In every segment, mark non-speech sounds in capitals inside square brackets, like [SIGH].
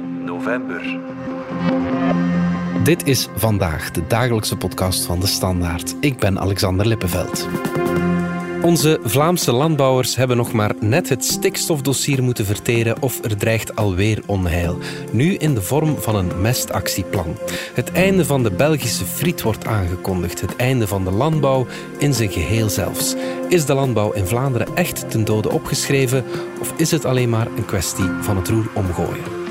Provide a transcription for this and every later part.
9 november. Dit is vandaag de dagelijkse podcast van de Standaard. Ik ben Alexander Lippenveld. Onze Vlaamse landbouwers hebben nog maar net het stikstofdossier moeten verteren of er dreigt alweer onheil. Nu in de vorm van een mestactieplan. Het einde van de Belgische friet wordt aangekondigd. Het einde van de landbouw in zijn geheel zelfs. Is de landbouw in Vlaanderen echt ten dode opgeschreven of is het alleen maar een kwestie van het roer omgooien?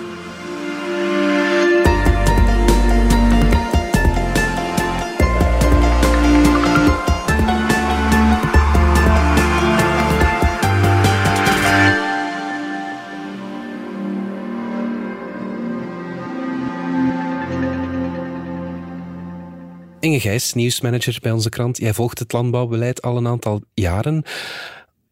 Inge Gijs, nieuwsmanager bij onze krant. Jij volgt het landbouwbeleid al een aantal jaren.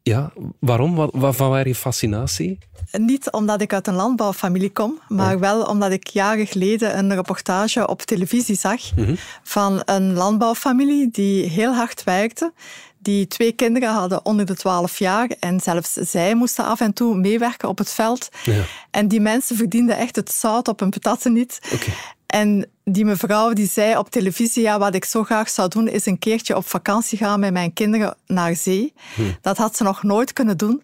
Ja, waarom? Wat, wat van waar je fascinatie? Niet omdat ik uit een landbouwfamilie kom, maar wel omdat ik jaren geleden een reportage op televisie zag Mhm. van een landbouwfamilie die heel hard werkte. Die twee kinderen hadden onder de 12 jaar en zelfs zij moesten af en toe meewerken op het veld. Ja. En die mensen verdienden echt het zout op hun patatten niet. En die mevrouw die zei op televisie, ja, wat ik zo graag zou doen, is een keertje op vakantie gaan met mijn kinderen naar zee. Dat had ze nog nooit kunnen doen.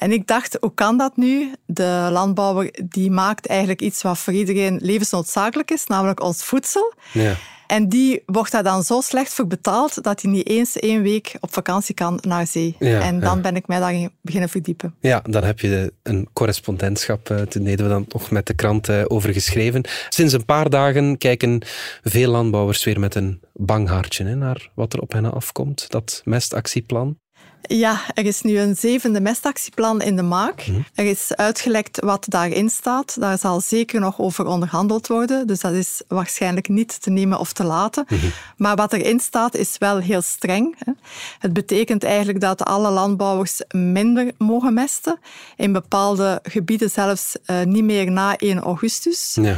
En ik dacht, hoe kan dat nu? De landbouwer die maakt eigenlijk iets wat voor iedereen levensnoodzakelijk is, namelijk ons voedsel. Ja. En die wordt daar dan zo slecht voor betaald dat hij niet eens één week op vakantie kan naar zee. Ja, en dan ja. ben ik mij daarin beginnen verdiepen. Ja, dan heb je een correspondentschap. eh, Toen deden we dan nog met de krant eh, over geschreven. Sinds een paar dagen kijken veel landbouwers weer met een bang hartje hè, naar wat er op hen afkomt. Dat mestactieplan. Ja, er is nu een zevende mestactieplan in de maak. Er is uitgelekt wat daarin staat. Daar zal zeker nog over onderhandeld worden. Dus dat is waarschijnlijk niet te nemen of te laten. Maar wat erin staat is wel heel streng. Het betekent eigenlijk dat alle landbouwers minder mogen mesten. In bepaalde gebieden zelfs eh, niet meer na 1 augustus. Ja.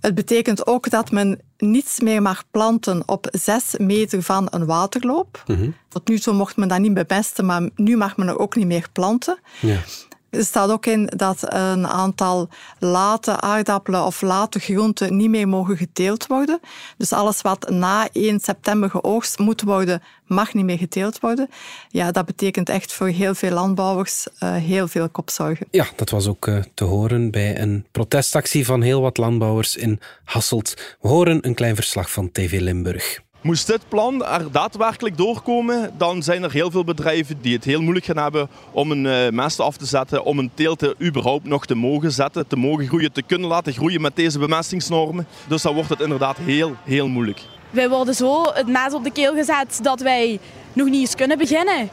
Het betekent ook dat men niets meer mag planten op zes meter van een waterloop. Tot nu toe mocht men dat niet bemesten, maar nu mag men er ook niet meer planten. Ja. Er staat ook in dat een aantal late aardappelen of late groenten niet meer mogen geteeld worden. Dus alles wat na 1 september geoogst moet worden, mag niet meer geteeld worden. Ja, dat betekent echt voor heel veel landbouwers eh, heel veel kopzorgen. Ja, dat was ook eh, te horen bij een protestactie van heel wat landbouwers in Hasselt. We horen een klein verslag van TV Limburg. Moest dit plan er daadwerkelijk doorkomen, dan zijn er heel veel bedrijven die het heel moeilijk gaan hebben om een eh, mest af te zetten, om een teelte überhaupt nog te mogen zetten, te mogen groeien, te kunnen laten groeien met deze bemestingsnormen. Dus dan wordt het inderdaad heel, heel moeilijk. Wij worden zo het mes op de keel gezet dat wij nog niet eens kunnen beginnen.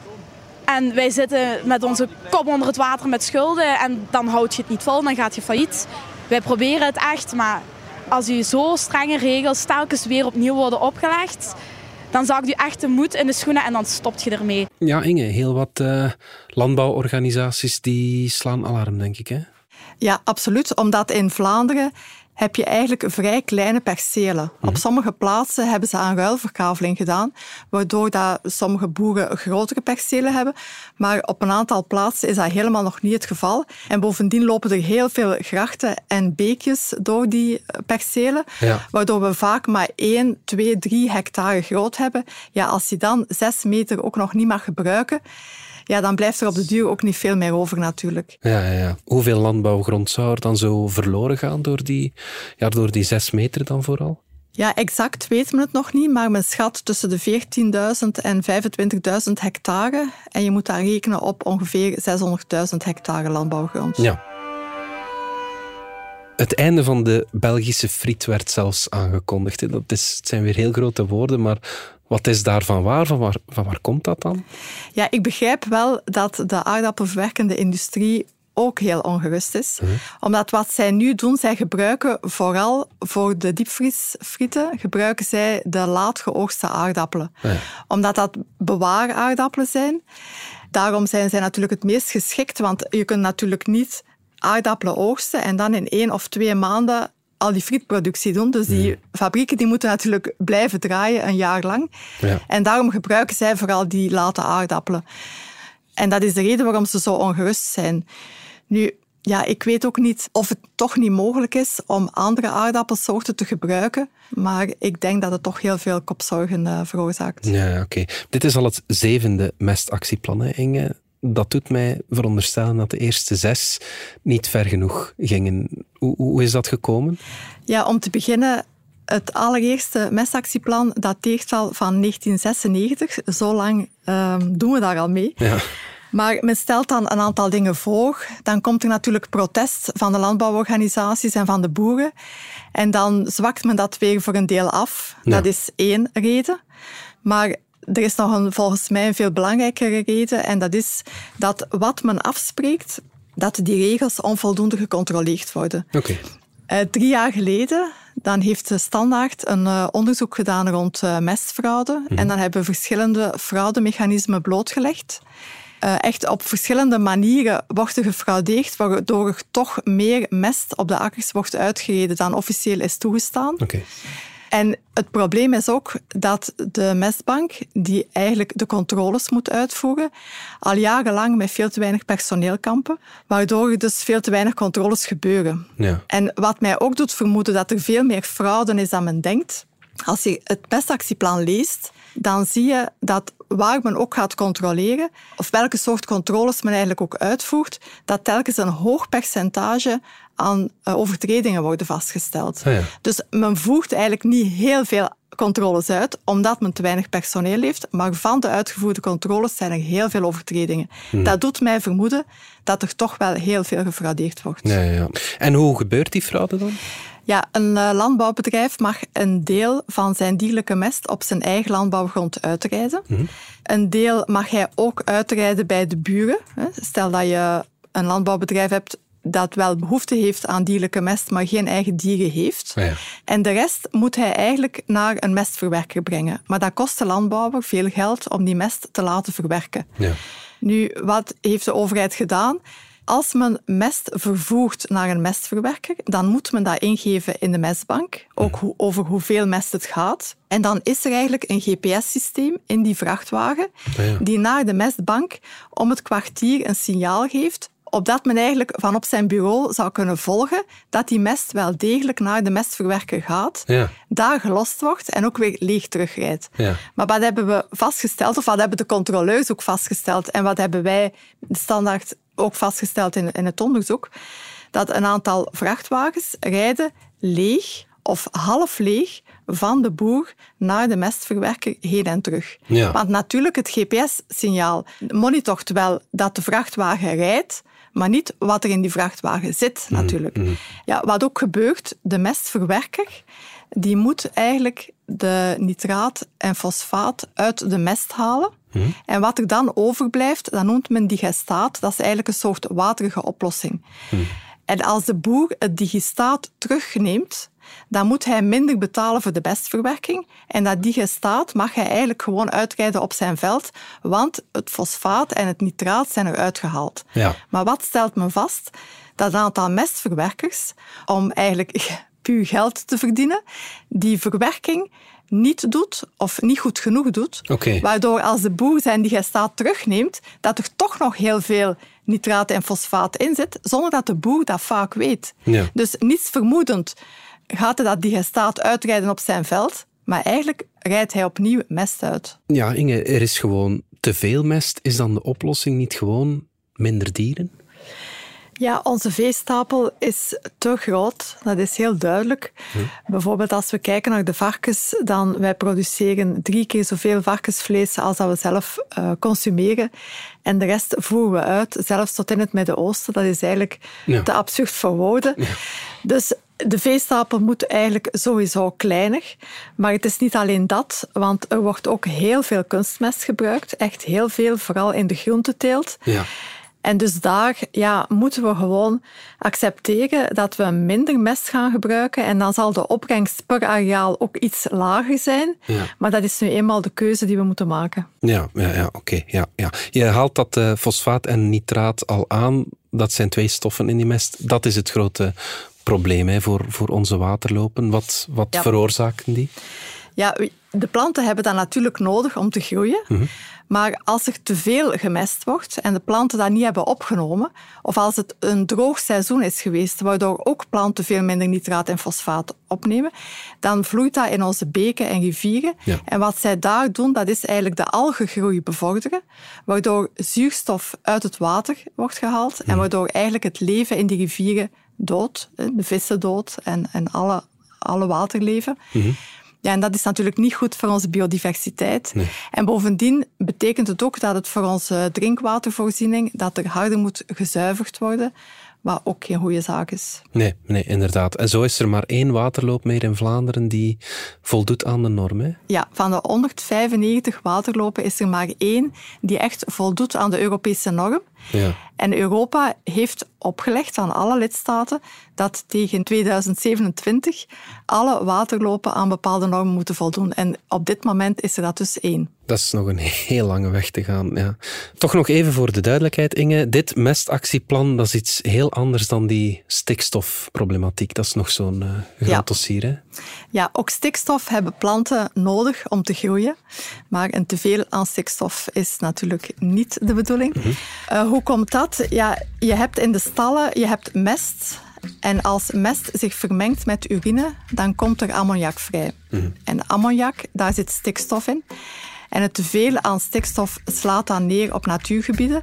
En wij zitten met onze kop onder het water met schulden en dan houd je het niet vol, dan gaat je failliet. Wij proberen het echt, maar als u zo strenge regels telkens weer opnieuw worden opgelegd, dan zakt u echt de moed in de schoenen en dan stopt je ermee. Ja, Inge, heel wat eh, landbouworganisaties die slaan alarm, denk ik. Hè? Ja, absoluut. Omdat in Vlaanderen heb je eigenlijk vrij kleine percelen. Op sommige plaatsen hebben ze aan ruilverkaveling gedaan, waardoor dat sommige boeren grotere percelen hebben. Maar op een aantal plaatsen is dat helemaal nog niet het geval. En bovendien lopen er heel veel grachten en beekjes door die percelen, Ja. waardoor we vaak maar 1, 2, 3 hectare groot hebben. Ja, als je dan 6 meter ook nog niet mag gebruiken, ja, dan blijft er op de duur ook niet veel meer over natuurlijk. Ja, ja, ja. Hoeveel landbouwgrond zou er dan zo verloren gaan door die, ja, door die zes meter dan vooral? Ja, exact weet men het nog niet, maar men schat tussen de 14.000 en 25.000 hectare. En je moet daar rekenen op ongeveer 600.000 hectare landbouwgrond. Ja. Het einde van de Belgische friet werd zelfs aangekondigd. Dat is, het zijn weer heel grote woorden, maar wat is daarvan waar? Van waar, van waar komt dat dan? Ja, ik begrijp wel dat de aardappelverwerkende industrie ook heel ongerust is. Omdat wat zij nu doen, zij gebruiken vooral voor de diepvriesfrieten, gebruiken zij de laat geoogste aardappelen. Ja. Omdat dat bewaaraardappelen zijn. Daarom zijn zij natuurlijk het meest geschikt, want je kunt natuurlijk niet aardappelen oogsten en dan in één of twee maanden al die frietproductie doen. Dus die fabrieken die moeten natuurlijk blijven draaien een jaar lang. Ja. En daarom gebruiken zij vooral die late aardappelen. En dat is de reden waarom ze zo ongerust zijn. Nu, ja, ik weet ook niet of het toch niet mogelijk is om andere aardappelsoorten te gebruiken. Maar ik denk dat het toch heel veel kopzorgen uh, veroorzaakt. Ja, oké. Dit is al het zevende mestactieplan, hè, Inge. Dat doet mij veronderstellen dat de eerste zes niet ver genoeg gingen. Hoe, hoe is dat gekomen? Ja, om te beginnen het allereerste mestactieplan dateert al van 1996. Zo lang um, doen we daar al mee. Ja. Maar men stelt dan een aantal dingen voor. Dan komt er natuurlijk protest van de landbouworganisaties en van de boeren. En dan zwakt men dat weer voor een deel af. Dat is één reden. Maar er is nog een, volgens mij een veel belangrijkere reden. En dat is dat wat men afspreekt, dat die regels onvoldoende gecontroleerd worden. Okay. Uh, drie jaar geleden dan heeft de Standaard een uh, onderzoek gedaan rond uh, mestfraude. Mhm. En dan hebben we verschillende fraudemechanismen blootgelegd. Uh, echt op verschillende manieren wordt er gefraudeerd, waardoor er toch meer mest op de akkers wordt uitgereden dan officieel is toegestaan. Okay. En het probleem is ook dat de mestbank, die eigenlijk de controles moet uitvoeren, al jarenlang met veel te weinig personeel kampen, waardoor er dus veel te weinig controles gebeuren. Ja. En wat mij ook doet vermoeden dat er veel meer fraude is dan men denkt. Als je het mestactieplan leest, dan zie je dat waar men ook gaat controleren, of welke soort controles men eigenlijk ook uitvoert, dat telkens een hoog percentage aan eh, overtredingen worden vastgesteld. Ah, dus men voert eigenlijk niet heel veel controles uit, omdat men te weinig personeel heeft. Maar van de uitgevoerde controles zijn er heel veel overtredingen. Hmm. Dat doet mij vermoeden dat er toch wel heel veel gefraudeerd wordt. Ja, ja. En hoe gebeurt die fraude dan? Ja, een eh, landbouwbedrijf mag een deel van zijn dierlijke mest op zijn eigen landbouwgrond uitrijden. Mhm. Een deel mag hij ook uitrijden bij de buren. Stel dat je een landbouwbedrijf hebt dat wel behoefte heeft aan dierlijke mest, maar geen eigen dieren heeft. Ja. En de rest moet hij eigenlijk naar een mestverwerker brengen. Maar dat kost de landbouwer veel geld om die mest te laten verwerken. Ja. Nu, wat heeft de overheid gedaan? Als men mest vervoert naar een mestverwerker, dan moet men dat ingeven in de mestbank, ook over hoeveel mest het gaat. En dan is er eigenlijk een GPS-systeem in die vrachtwagen die naar de mestbank om het kwartier een signaal geeft opdat men eigenlijk van op zijn bureau zou kunnen volgen dat die mest wel degelijk naar de mestverwerker gaat, ja. daar gelost wordt en ook weer leeg terugrijdt. Ja. Maar wat hebben we vastgesteld, of wat hebben de controleurs ook vastgesteld, en wat hebben wij standaard ook vastgesteld in, in het onderzoek, dat een aantal vrachtwagens rijden leeg of half leeg van de boer naar de mestverwerker heen en terug. Ja. Want natuurlijk, het GPS-signaal monitort wel dat de vrachtwagen rijdt, maar niet wat er in die vrachtwagen zit, Mhm, natuurlijk. Ja, wat ook gebeurt, de mestverwerker die moet eigenlijk de nitraat en fosfaat uit de mest halen. Mhm. En wat er dan overblijft, dat noemt men digestaat. Dat is eigenlijk een soort waterige oplossing. En als de boer het digestaat terugneemt, dan moet hij minder betalen voor de mestverwerking. En dat digestaat mag hij eigenlijk gewoon uitrijden op zijn veld, want het fosfaat en het nitraat zijn eruit gehaald. Ja. Maar wat stelt men vast? Dat een aantal mestverwerkers, om eigenlijk [LAUGHS] puur geld te verdienen, die verwerking niet doet of niet goed genoeg doet. Waardoor als de boer zijn digestaat terugneemt, dat er toch nog heel veel nitraat en fosfaat in zit, zonder dat de boer dat vaak weet. Ja. Dus niets vermoedend gaat hij dat digestaat uitrijden op zijn veld, maar eigenlijk rijdt hij opnieuw mest uit. Ja, Inge, er is gewoon te veel mest. Is dan de oplossing niet gewoon minder dieren? Ja, onze veestapel is te groot. Dat is heel duidelijk. Bijvoorbeeld als we kijken naar de varkens, dan wij produceren drie keer zoveel varkensvlees als dat we zelf uh, consumeren. En de rest voeren we uit, zelfs tot in het Midden-Oosten. Dat is eigenlijk Ja. te absurd voor woorden. Dus de veestapel moet eigenlijk sowieso kleiner. Maar het is niet alleen dat, want er wordt ook heel veel kunstmest gebruikt. Echt heel veel, vooral in de groenteteelt. Ja. En dus daar ja, moeten we gewoon accepteren dat we minder mest gaan gebruiken. En dan zal de opbrengst per areaal ook iets lager zijn. Ja. Maar dat is nu eenmaal de keuze die we moeten maken. Ja, ja, ja oké. ja, ja. Je haalt dat eh, fosfaat en nitraat al aan. Dat zijn twee stoffen in die mest. Dat is het grote probleem hè, voor, voor onze waterlopen. Wat, wat Ja. veroorzaken die? Ja, de planten hebben dat natuurlijk nodig om te groeien. Maar als er te veel gemest wordt en de planten dat niet hebben opgenomen, of als het een droog seizoen is geweest, waardoor ook planten veel minder nitraat en fosfaat opnemen, dan vloeit dat in onze beken en rivieren. En wat zij daar doen, dat is eigenlijk de algengroei bevorderen, waardoor zuurstof uit het water wordt gehaald en waardoor eigenlijk het leven in die rivieren dood, de vissen dood en, en alle, alle waterleven. Mhm. Ja, en dat is natuurlijk niet goed voor onze biodiversiteit. En bovendien betekent het ook dat het voor onze drinkwatervoorziening dat er harder moet gezuiverd worden, wat ook geen goede zaak is. Nee, nee, inderdaad. En zo is er maar één waterloop meer in Vlaanderen die voldoet aan de norm. Hè? Ja, van de 195 waterlopen is er maar één die echt voldoet aan de Europese norm. Ja. En Europa heeft opgelegd aan alle lidstaten dat tegen 2027 alle waterlopen aan bepaalde normen moeten voldoen. En op dit moment is er dat dus één. Dat is nog een heel lange weg te gaan. Ja. Toch nog even voor de duidelijkheid, Inge. Dit mestactieplan dat is iets heel anders dan die stikstofproblematiek. Dat is nog zo'n uh, groot ja. dossier. Hè? Ja, ook stikstof hebben planten nodig om te groeien. Maar een teveel aan stikstof is natuurlijk niet de bedoeling. Mhm. Eh, hoe komt dat? Ja, je hebt in de stallen je hebt mest. En als mest zich vermengt met urine, dan komt er ammoniak vrij. Mhm. En ammoniak, daar zit stikstof in. En het teveel aan stikstof slaat dan neer op natuurgebieden.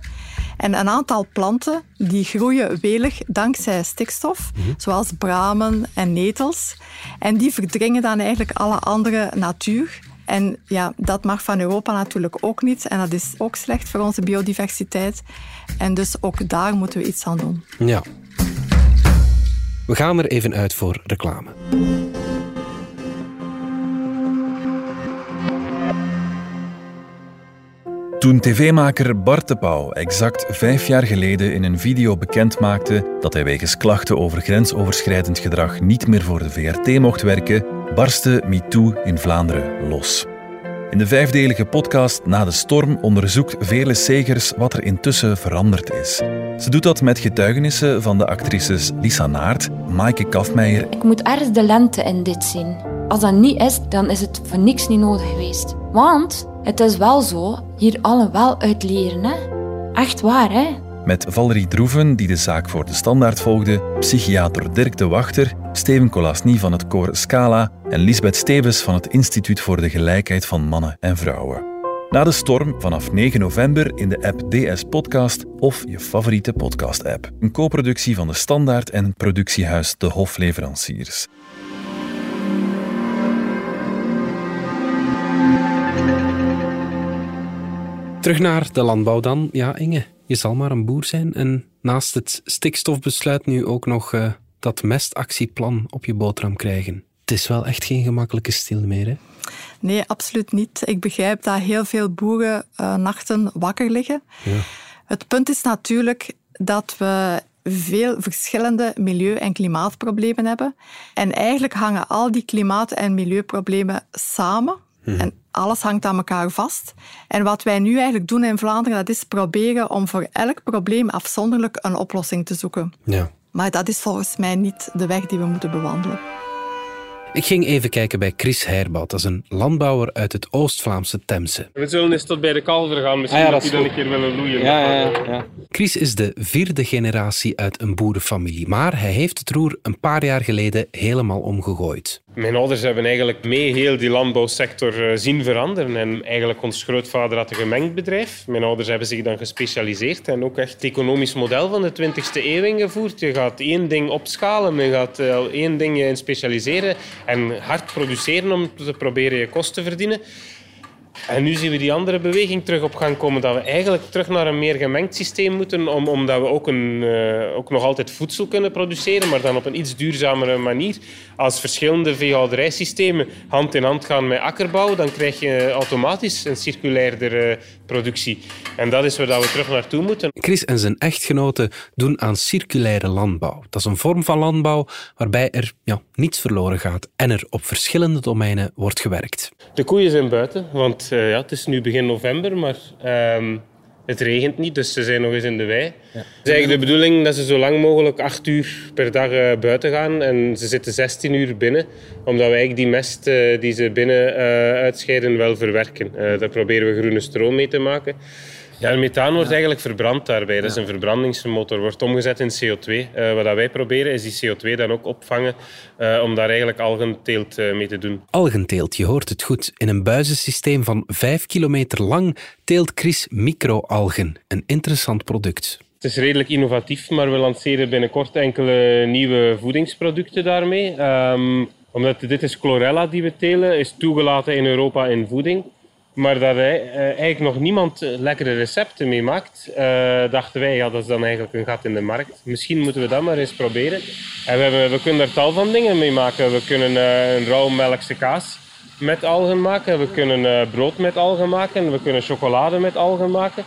En een aantal planten die groeien welig dankzij stikstof, mhm. zoals bramen en netels. En die verdringen dan eigenlijk alle andere natuur. En ja, dat mag van Europa natuurlijk ook niet. En dat is ook slecht voor onze biodiversiteit. En dus ook daar moeten we iets aan doen. Ja. We gaan er even uit voor reclame. Toen tv-maker Bart de Pauw exact vijf jaar geleden in een video bekend maakte dat hij wegens klachten over grensoverschrijdend gedrag niet meer voor de VRT mocht werken, barstte MeToo in Vlaanderen los. In de vijfdelige podcast Na de Storm onderzoekt Vele Segers wat er intussen veranderd is. Ze doet dat met getuigenissen van de actrices Lisa Naert, Maaike Kafmeijer. Ik moet ergens de lente in dit zien. Als dat niet is, dan is het voor niks niet nodig geweest. Want het is wel zo, hier allen wel uit leren. Hè? Echt waar, hè? Met Valerie Droeven, die de zaak voor de standaard volgde, psychiater Dirk de Wachter, Steven Colasny van het koor Scala en Lisbeth Stevens van het Instituut voor de Gelijkheid van Mannen en Vrouwen. Na de storm vanaf 9 november in de app DS Podcast of je favoriete podcast-app. Een co-productie van de Standaard en productiehuis De Hofleveranciers. Terug naar de landbouw dan. Ja, Inge, je zal maar een boer zijn en naast het stikstofbesluit nu ook nog uh, dat mestactieplan op je boterham krijgen. Het is wel echt geen gemakkelijke stil meer, hè? Nee, absoluut niet. Ik begrijp dat heel veel boeren uh, nachten wakker liggen. Ja. Het punt is natuurlijk dat we veel verschillende milieu- en klimaatproblemen hebben. En eigenlijk hangen al die klimaat- en milieuproblemen samen. Mhm. En alles hangt aan elkaar vast. En wat wij nu eigenlijk doen in Vlaanderen, dat is proberen om voor elk probleem afzonderlijk een oplossing te zoeken. Ja. Maar dat is volgens mij niet de weg die we moeten bewandelen. Ik ging even kijken bij Chris Heirbout. Dat is een landbouwer uit het Oost-Vlaamse Temse. We zullen eens tot bij de kalver gaan. Misschien ah, dat, dat dan een keer willen loeien. Ja, ja, ja, Chris is de vierde generatie uit een boerenfamilie. Maar hij heeft het roer een paar jaar geleden helemaal omgegooid. Mijn ouders hebben eigenlijk mee heel die landbouwsector eh, zien veranderen. En eigenlijk ons grootvader had een gemengd bedrijf. Mijn ouders hebben zich dan gespecialiseerd en ook echt het economisch model van de 20e eeuw ingevoerd. Je gaat één ding opschalen, je gaat uh, één ding in specialiseren en hard produceren om te proberen je kosten te verdienen. En nu zien we die andere beweging terug op gang komen, dat we eigenlijk terug naar een meer gemengd systeem moeten, om, omdat we ook, een, uh, ook nog altijd voedsel kunnen produceren, maar dan op een iets duurzamere manier. Als verschillende veehouderijsystemen hand in hand gaan met akkerbouw, dan krijg je automatisch een circulairder productie. En dat is waar we terug naartoe moeten. Chris en zijn echtgenote doen aan circulaire landbouw. Dat is een vorm van landbouw waarbij er ja, niets verloren gaat en er op verschillende domeinen wordt gewerkt. De koeien zijn buiten, want uh, ja, het is nu begin november, maar... Uh, Het regent niet, dus ze zijn nog eens in de wei. Ja. Het is eigenlijk de bedoeling dat ze zo lang mogelijk acht uur per dag uh, buiten gaan. En ze zitten 16 uur binnen, omdat we eigenlijk die mest uh, die ze binnen uh, uitscheiden wel verwerken. daar proberen we groene stroom mee te maken. Ja, en methaan wordt eigenlijk verbrand daarbij. Dat is een verbrandingsmotor, wordt omgezet in CO2. Uh, wat wij proberen is die CO2 dan ook opvangen uh, om daar eigenlijk algenteelt uh, mee te doen. Algenteelt, je hoort het goed. In een buizensysteem van 5 kilometer lang teelt Chris microalgen. Een interessant product. Het is redelijk innovatief, maar we lanceren binnenkort enkele nieuwe voedingsproducten daarmee. Um, omdat dit is chlorella die we telen, is toegelaten in Europa in voeding. Maar dat uh, eigenlijk nog niemand eh, lekkere recepten mee maakt, uh, dachten wij, ja, dat is dan eigenlijk een gat in de markt. Misschien moeten we dat maar eens proberen. En we, we kunnen er tal van dingen mee maken. We kunnen uh, een rauwe melkse kaas met algen maken. We kunnen brood met algen maken. We kunnen chocolade met algen maken.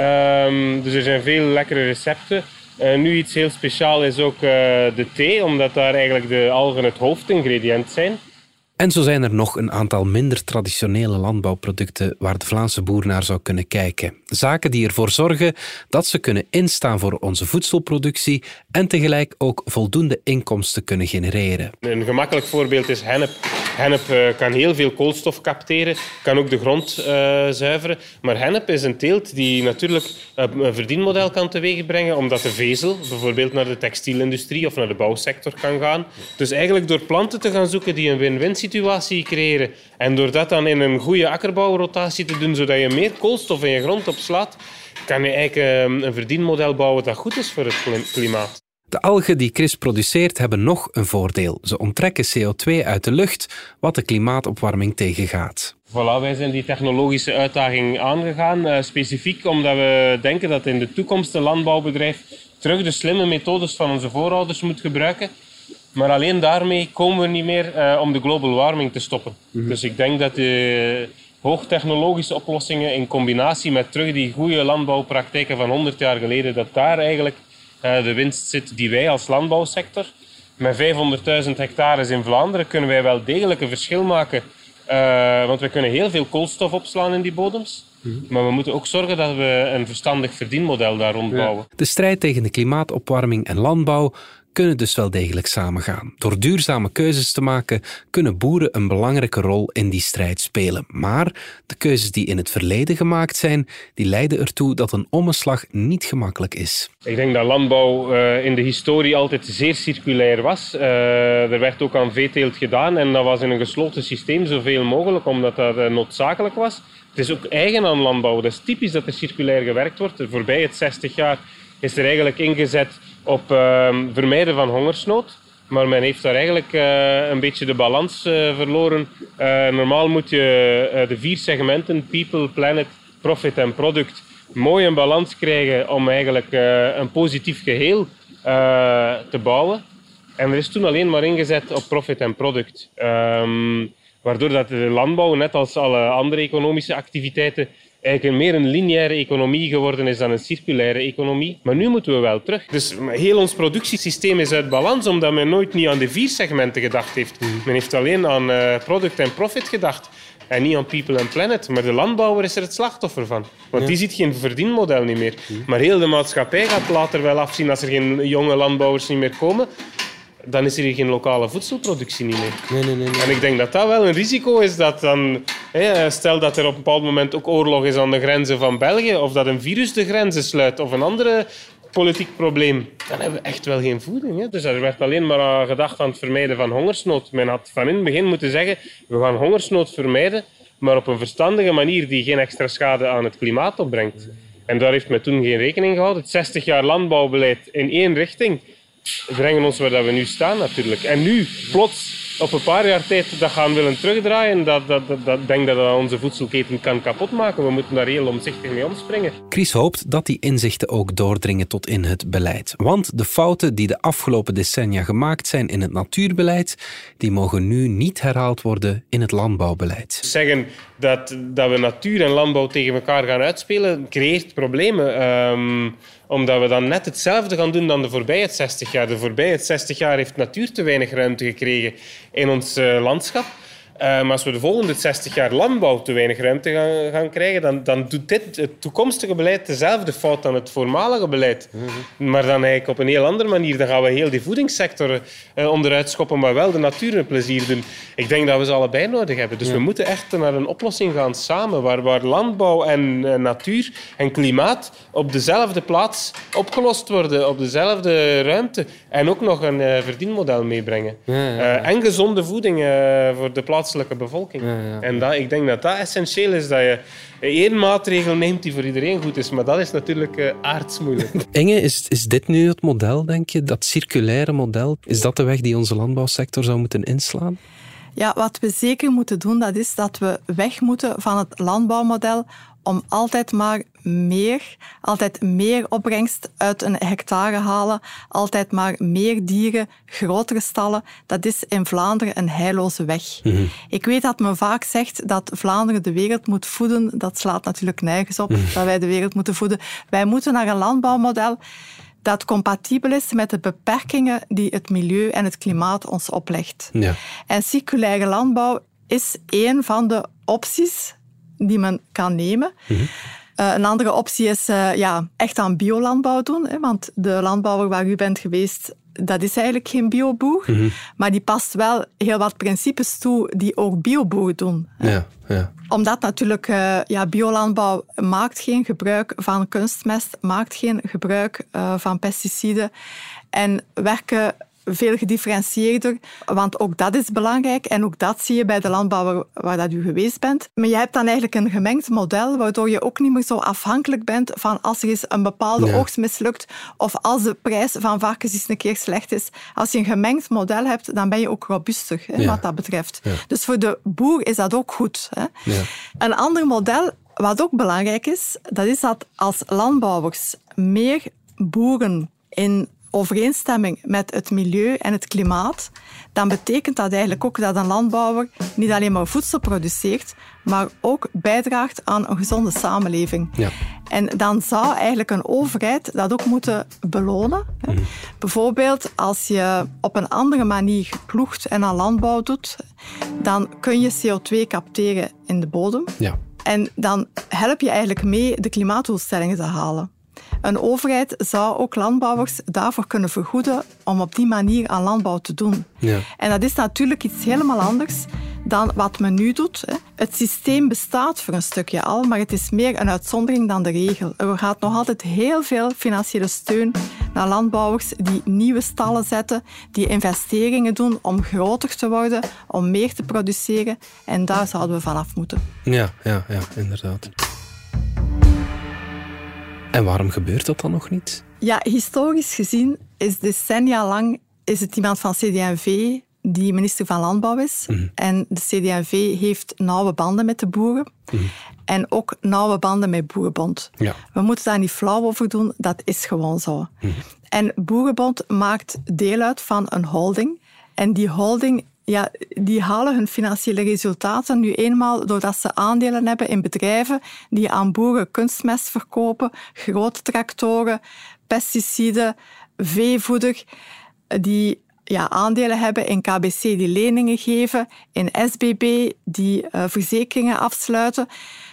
Um, dus er zijn veel lekkere recepten. nu iets heel speciaal is ook de thee, omdat daar eigenlijk de algen het hoofdingrediënt zijn. En zo zijn er nog een aantal minder traditionele landbouwproducten waar de Vlaamse boer naar zou kunnen kijken. Zaken die ervoor zorgen dat ze kunnen instaan voor onze voedselproductie en tegelijk ook voldoende inkomsten kunnen genereren. Een gemakkelijk voorbeeld is hennep. Hennep eh, kan heel veel koolstof capteren, kan ook de grond uh, zuiveren. Maar hennep is een teelt die natuurlijk een verdienmodel kan teweegbrengen, omdat de vezel bijvoorbeeld naar de textielindustrie of naar de bouwsector kan gaan. Dus eigenlijk door planten te gaan zoeken die een win-win situatie creëren en door dat dan in een goede akkerbouwrotatie te doen, zodat je meer koolstof in je grond opslaat, kan je eigenlijk een verdienmodel bouwen dat goed is voor het klimaat. De algen die Chris produceert hebben nog een voordeel. Ze onttrekken CO2 uit de lucht, wat de klimaatopwarming tegengaat. Voilà, wij zijn die technologische uitdaging aangegaan. Uh, specifiek omdat we denken dat in de toekomst een landbouwbedrijf terug de slimme methodes van onze voorouders moet gebruiken. Maar alleen daarmee komen we niet meer uh, om de global warming te stoppen. Mm -hmm. Dus ik denk dat de hoogtechnologische oplossingen in combinatie met terug die goede landbouwpraktijken van 100 jaar geleden, dat daar eigenlijk de winst zit die wij als landbouwsector. Met 500.000 hectares in Vlaanderen kunnen wij wel degelijk een verschil maken. Uh, want we kunnen heel veel koolstof opslaan in die bodems. Mhm. Maar we moeten ook zorgen dat we een verstandig verdienmodel daar rond bouwen. De strijd tegen de klimaatopwarming en landbouw kunnen dus wel degelijk samengaan. Door duurzame keuzes te maken kunnen boeren een belangrijke rol in die strijd spelen. Maar de keuzes die in het verleden gemaakt zijn, die leiden ertoe dat een omslag niet gemakkelijk is. Ik denk dat landbouw uh, in de historie altijd zeer circulair was. Uh, er werd ook aan veeteelt gedaan en dat was in een gesloten systeem zoveel mogelijk, omdat dat uh, noodzakelijk was. Het is ook eigen aan landbouw. Dat is typisch dat er circulair gewerkt wordt. Voorbij het 60 jaar is er eigenlijk ingezet op uh, vermijden van hongersnood. Maar men heeft daar eigenlijk uh, een beetje de balans uh, verloren. Uh, normaal moet je de vier segmenten, people, planet, profit en product, mooi in balans krijgen om eigenlijk een positief geheel te bouwen. En er is toen alleen maar ingezet op profit en product. Um, waardoor dat de landbouw, net als alle andere economische activiteiten, eigenlijk meer een lineaire economie geworden is dan een circulaire economie. Maar nu moeten we wel terug. Dus heel ons productiesysteem is uit balans, omdat men nooit niet aan de vier segmenten gedacht heeft. Mm. Men heeft alleen aan uh, product en profit gedacht. En niet aan people and planet. Maar de landbouwer is er het slachtoffer van. Want die ziet geen verdienmodel niet meer. Mm. Maar heel de maatschappij gaat later wel afzien als er geen jonge landbouwers niet meer komen dan is er hier geen lokale voedselproductie niet meer. Nee, nee, nee, nee, En ik denk dat dat wel een risico is. Dat dan, stel dat er op een bepaald moment ook oorlog is aan de grenzen van België, of dat een virus de grenzen sluit, of een andere politiek probleem, dan hebben we echt wel geen voeding. Hè? Dus er werd alleen maar gedacht aan het vermijden van hongersnood. Men had van in het begin moeten zeggen, we gaan hongersnood vermijden, maar op een verstandige manier die geen extra schade aan het klimaat opbrengt. En daar heeft men toen geen rekening gehouden. Het 60 jaar landbouwbeleid in één richting brengen ons waar we nu staan natuurlijk. En nu, plots, op een paar jaar tijd dat gaan willen terugdraaien, dat, dat, dat, dat denk dat dat onze voedselketen kan kapotmaken. We moeten daar heel omzichtig mee omspringen. Chris hoopt dat die inzichten ook doordringen tot in het beleid. Want de fouten die de afgelopen decennia gemaakt zijn in het natuurbeleid, die mogen nu niet herhaald worden in het landbouwbeleid. Zeggen dat, dat we natuur en landbouw tegen elkaar gaan uitspelen, creëert problemen. Um, omdat we dan net hetzelfde gaan doen dan de voorbije 60 jaar. De voorbije 60 jaar heeft natuur te weinig ruimte gekregen in ons uh, landschap. Uh, maar als we de volgende 60 jaar landbouw te weinig ruimte gaan, gaan krijgen, dan, dan doet dit, het toekomstige beleid dezelfde fout dan het voormalige beleid. Mhm. Maar dan eigenlijk op een heel andere manier. Dan gaan we heel die voedingssector uh, onderuit schoppen, maar wel de natuur een plezier doen. Ik denk dat we ze allebei nodig hebben. Dus we moeten echt naar een oplossing gaan samen, waar, waar landbouw en uh, natuur en klimaat op dezelfde plaats opgelost worden, op dezelfde ruimte. En ook nog een verdienmodel meebrengen. en gezonde voeding voor de plaats plaatselijke bevolking. En dat, ik denk dat dat essentieel is, dat je één maatregel neemt die voor iedereen goed is. Maar dat is natuurlijk uh, aardsmoeilijk. [LAUGHS] Inge, is, is dit nu het model, denk je? Dat circulaire model? Is dat de weg die onze landbouwsector zou moeten inslaan? Ja, wat we zeker moeten doen, dat is dat we weg moeten van het landbouwmodel om altijd maar meer, altijd meer opbrengst uit een hectare halen, altijd maar meer dieren, grotere stallen. Dat is in Vlaanderen een heilloze weg. Mhm. Ik weet dat men vaak zegt dat Vlaanderen de wereld moet voeden. Dat slaat natuurlijk nergens op, mhm. dat wij de wereld moeten voeden. Wij moeten naar een landbouwmodel dat compatibel is met de beperkingen die het milieu en het klimaat ons oplegt. Ja. En circulaire landbouw is een van de opties die men kan nemen. Mhm. Uh, een andere optie is uh, ja, echt aan biolandbouw doen. Hè, want de landbouwer waar u bent geweest, dat is eigenlijk geen bioboer. Mm Maar die past wel heel wat principes toe die ook bioboeren doen. Ja, ja. Omdat natuurlijk, uh, ja, biolandbouw maakt geen gebruik van kunstmest, maakt geen gebruik van pesticiden. En werken veel gedifferentieerder, want ook dat is belangrijk en ook dat zie je bij de landbouwer waar dat u geweest bent. Maar je hebt dan eigenlijk een gemengd model, waardoor je ook niet meer zo afhankelijk bent van als er eens een bepaalde oogst mislukt of als de prijs van varkens eens een keer slecht is. Als je een gemengd model hebt, dan ben je ook robuuster hè, wat dat betreft. Dus voor de boer is dat ook goed. Hè. Een ander model wat ook belangrijk is, dat is dat als landbouwers meer boeren in overeenstemming met het milieu en het klimaat, dan betekent dat eigenlijk ook dat een landbouwer niet alleen maar voedsel produceert, maar ook bijdraagt aan een gezonde samenleving. Ja. En dan zou eigenlijk een overheid dat ook moeten belonen. Mhm. Bijvoorbeeld als je op een andere manier ploegt en aan landbouw doet, dan kun je CO2 capteren in de bodem. Ja. En dan help je eigenlijk mee de klimaatdoelstellingen te halen. Een overheid zou ook landbouwers daarvoor kunnen vergoeden om op die manier aan landbouw te doen. Ja. En dat is natuurlijk iets helemaal anders dan wat men nu doet. Het systeem bestaat voor een stukje al, maar het is meer een uitzondering dan de regel. Er gaat nog altijd heel veel financiële steun naar landbouwers die nieuwe stallen zetten, die investeringen doen om groter te worden, om meer te produceren. En daar zouden we vanaf moeten. Ja, ja, ja inderdaad. En waarom gebeurt dat dan nog niet? Ja, historisch gezien is decennia lang is het iemand van CD&V die minister van Landbouw is. Mhm. En de CD&V heeft nauwe banden met de boeren. Mhm. En ook nauwe banden met Boerenbond. Ja. We moeten daar niet flauw over doen, dat is gewoon zo. Mhm. En Boerenbond maakt deel uit van een holding. En die holding ja, die halen hun financiële resultaten nu eenmaal doordat ze aandelen hebben in bedrijven die aan boeren kunstmest verkopen, grote tractoren, pesticiden, veevoeder, die ja, aandelen hebben in KBC die leningen geven, in SBB die uh, verzekeringen afsluiten.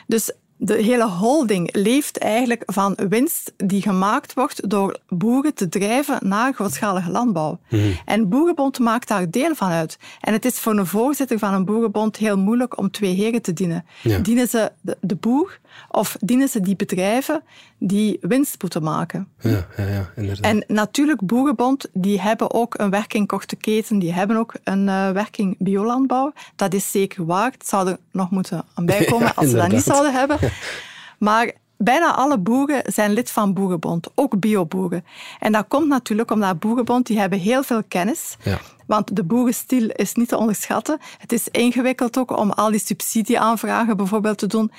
Dus de hele holding leeft eigenlijk van winst die gemaakt wordt door boeren te drijven naar grootschalige landbouw. Mhm. En Boerenbond maakt daar deel van uit. En het is voor een voorzitter van een Boerenbond heel moeilijk om twee heren te dienen. Dienen ze de, de, boer of dienen ze die bedrijven die winst moeten maken? Ja, ja, ja inderdaad. En natuurlijk, Boerenbond, die hebben ook een werking korte keten, die hebben ook een uh, werking biolandbouw. Dat is zeker waar. Het zou er nog moeten aan [LAUGHS] bijkomen als ze dat niet zouden hebben. [LAUGHS] Maar bijna alle boeren zijn lid van Boerenbond, ook bioboeren. En dat komt natuurlijk omdat Boerenbond, die hebben heel veel kennis. Ja. Want de boerenstil is niet te onderschatten. Het is ingewikkeld ook om al die subsidieaanvragen bijvoorbeeld te doen.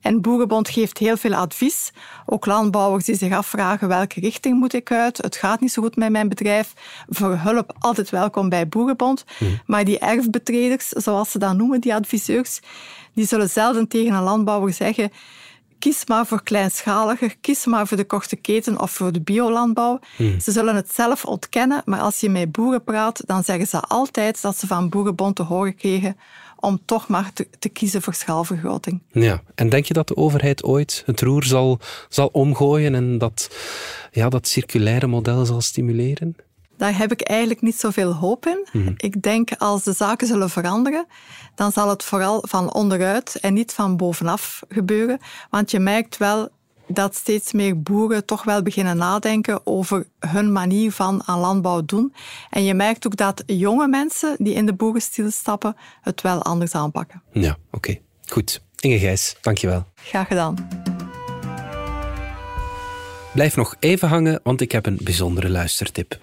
En Boerenbond geeft heel veel advies. Ook landbouwers die zich afvragen welke richting moet ik uit. Het gaat niet zo goed met mijn bedrijf. Voor hulp altijd welkom bij Boerenbond. Hm. Maar die erfbetreders, zoals ze dat noemen, die adviseurs, die zullen zelden tegen een landbouwer zeggen kies maar voor kleinschaliger, kies maar voor de korte keten of voor de biolandbouw. Hmm. Ze zullen het zelf ontkennen, maar als je met boeren praat, dan zeggen ze altijd dat ze van Boerenbond te horen kregen om toch maar te, te kiezen voor schaalvergroting. Ja, en denk je dat de overheid ooit het roer zal, zal omgooien en dat, ja, dat circulaire model zal stimuleren? Daar heb ik eigenlijk niet zoveel hoop in. Mhm. Ik denk als de zaken zullen veranderen, dan zal het vooral van onderuit en niet van bovenaf gebeuren. Want je merkt wel dat steeds meer boeren toch wel beginnen nadenken over hun manier van aan landbouw doen. En je merkt ook dat jonge mensen die in de boerenstiel stappen, het wel anders aanpakken. Ja, oké. Goed. Inge Gijs, dankjewel. Graag gedaan. Blijf nog even hangen, want ik heb een bijzondere luistertip.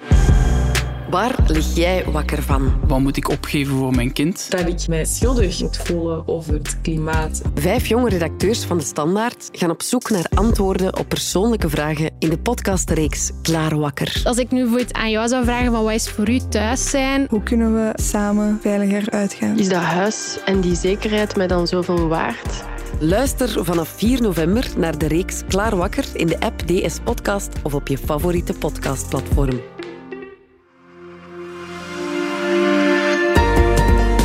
Waar lig jij wakker van? Wat moet ik opgeven voor mijn kind? Dat ik mij schuldig moet voelen over het klimaat. Vijf jonge redacteurs van De Standaard gaan op zoek naar antwoorden op persoonlijke vragen in de podcastreeks Klaar Wakker. Als ik nu voor aan jou zou vragen van wat is voor u thuis zijn? Hoe kunnen we samen veiliger uitgaan? Is dat huis en die zekerheid mij dan zoveel waard? Luister vanaf 4 november naar de reeks Klaar Wakker in de app DS Podcast of op je favoriete podcastplatform.